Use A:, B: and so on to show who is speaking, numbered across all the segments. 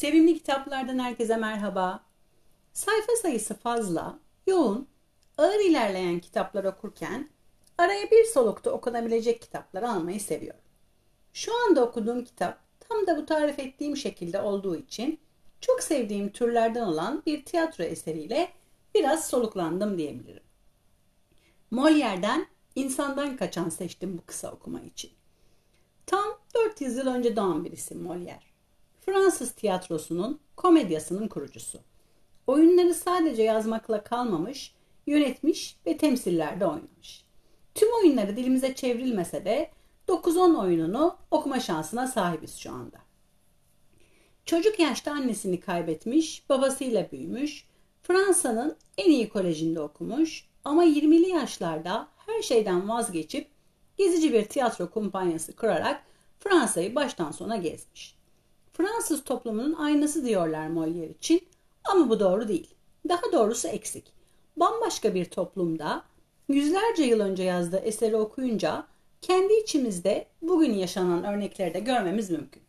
A: Sevimli kitaplardan herkese merhaba. Sayfa sayısı fazla, yoğun, ağır ilerleyen kitaplar okurken araya bir solukta okunabilecek kitapları almayı seviyorum. Şu anda okuduğum kitap tam da bu tarif ettiğim şekilde olduğu için çok sevdiğim türlerden olan bir tiyatro eseriyle biraz soluklandım diyebilirim. Molière'den İnsandan Kaçan seçtim bu kısa okuma için. Tam 400 yıl önce doğan bir isim Molière. Fransız tiyatrosunun, komedyasının kurucusu. Oyunları sadece yazmakla kalmamış, yönetmiş ve temsillerde oynamış. Tüm oyunları dilimize çevrilmese de 9-10 oyununu okuma şansına sahibiz şu anda. Çocuk yaşta annesini kaybetmiş, babasıyla büyümüş, Fransa'nın en iyi kolejinde okumuş ama 20'li yaşlarda her şeyden vazgeçip gezici bir tiyatro kumpanyası kurarak Fransa'yı baştan sona gezmiş. Fransız toplumunun aynası diyorlar Molière için ama bu doğru değil. Daha doğrusu eksik. Bambaşka bir toplumda yüzlerce yıl önce yazdığı eseri okuyunca kendi içimizde bugün yaşanan örnekleri de görmemiz mümkün.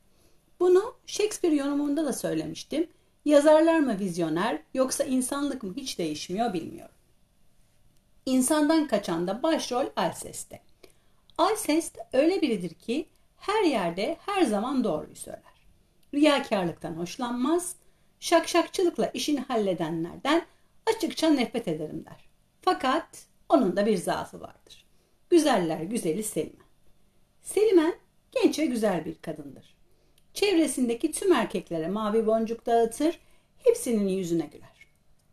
A: Bunu Shakespeare yorumunda da söylemiştim. Yazarlar mı vizyoner yoksa insanlık mı hiç değişmiyor bilmiyorum. İnsandan kaçan da başrol Alceste. Alceste öyle biridir ki her yerde her zaman doğruyu söyler riyakarlıktan hoşlanmaz, şakşakçılıkla işini halledenlerden açıkça nefret ederim der. Fakat onun da bir zaafı vardır. Güzeller güzeli Selimen. Selimen genç ve güzel bir kadındır. Çevresindeki tüm erkeklere mavi boncuk dağıtır, hepsinin yüzüne güler.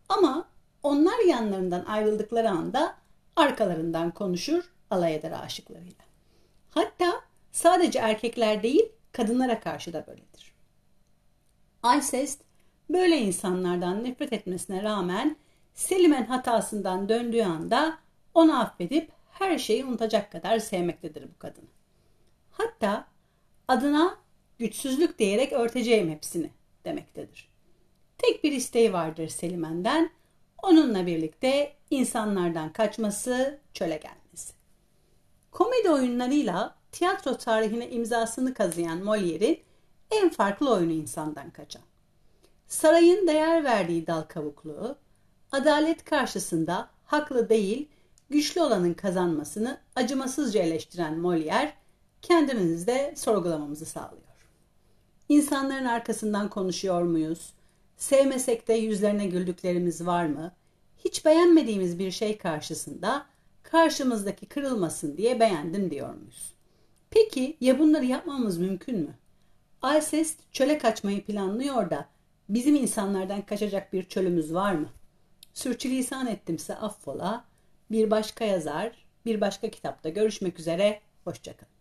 A: Ama onlar yanlarından ayrıldıkları anda arkalarından konuşur, alay eder aşıklarıyla. Hatta sadece erkekler değil, kadınlara karşı da böyledir. Alcest böyle insanlardan nefret etmesine rağmen Selim'in hatasından döndüğü anda onu affedip her şeyi unutacak kadar sevmektedir bu kadını. Hatta adına güçsüzlük diyerek örteceğim hepsini demektedir. Tek bir isteği vardır Selimen'den, onunla birlikte insanlardan kaçması, çöle gelmesi. Komedi oyunlarıyla tiyatro tarihine imzasını kazıyan Molière'in en farklı oyunu insandan kaçan. Sarayın değer verdiği dal kavukluğu, adalet karşısında haklı değil, güçlü olanın kazanmasını acımasızca eleştiren Molière, kendimizde sorgulamamızı sağlıyor. İnsanların arkasından konuşuyor muyuz? Sevmesek de yüzlerine güldüklerimiz var mı? Hiç beğenmediğimiz bir şey karşısında karşımızdaki kırılmasın diye beğendim diyor muyuz? Peki ya bunları yapmamız mümkün mü? Alcest çöle kaçmayı planlıyor da bizim insanlardan kaçacak bir çölümüz var mı? Sürçülisan ettimse affola. Bir başka yazar, bir başka kitapta görüşmek üzere. Hoşçakalın.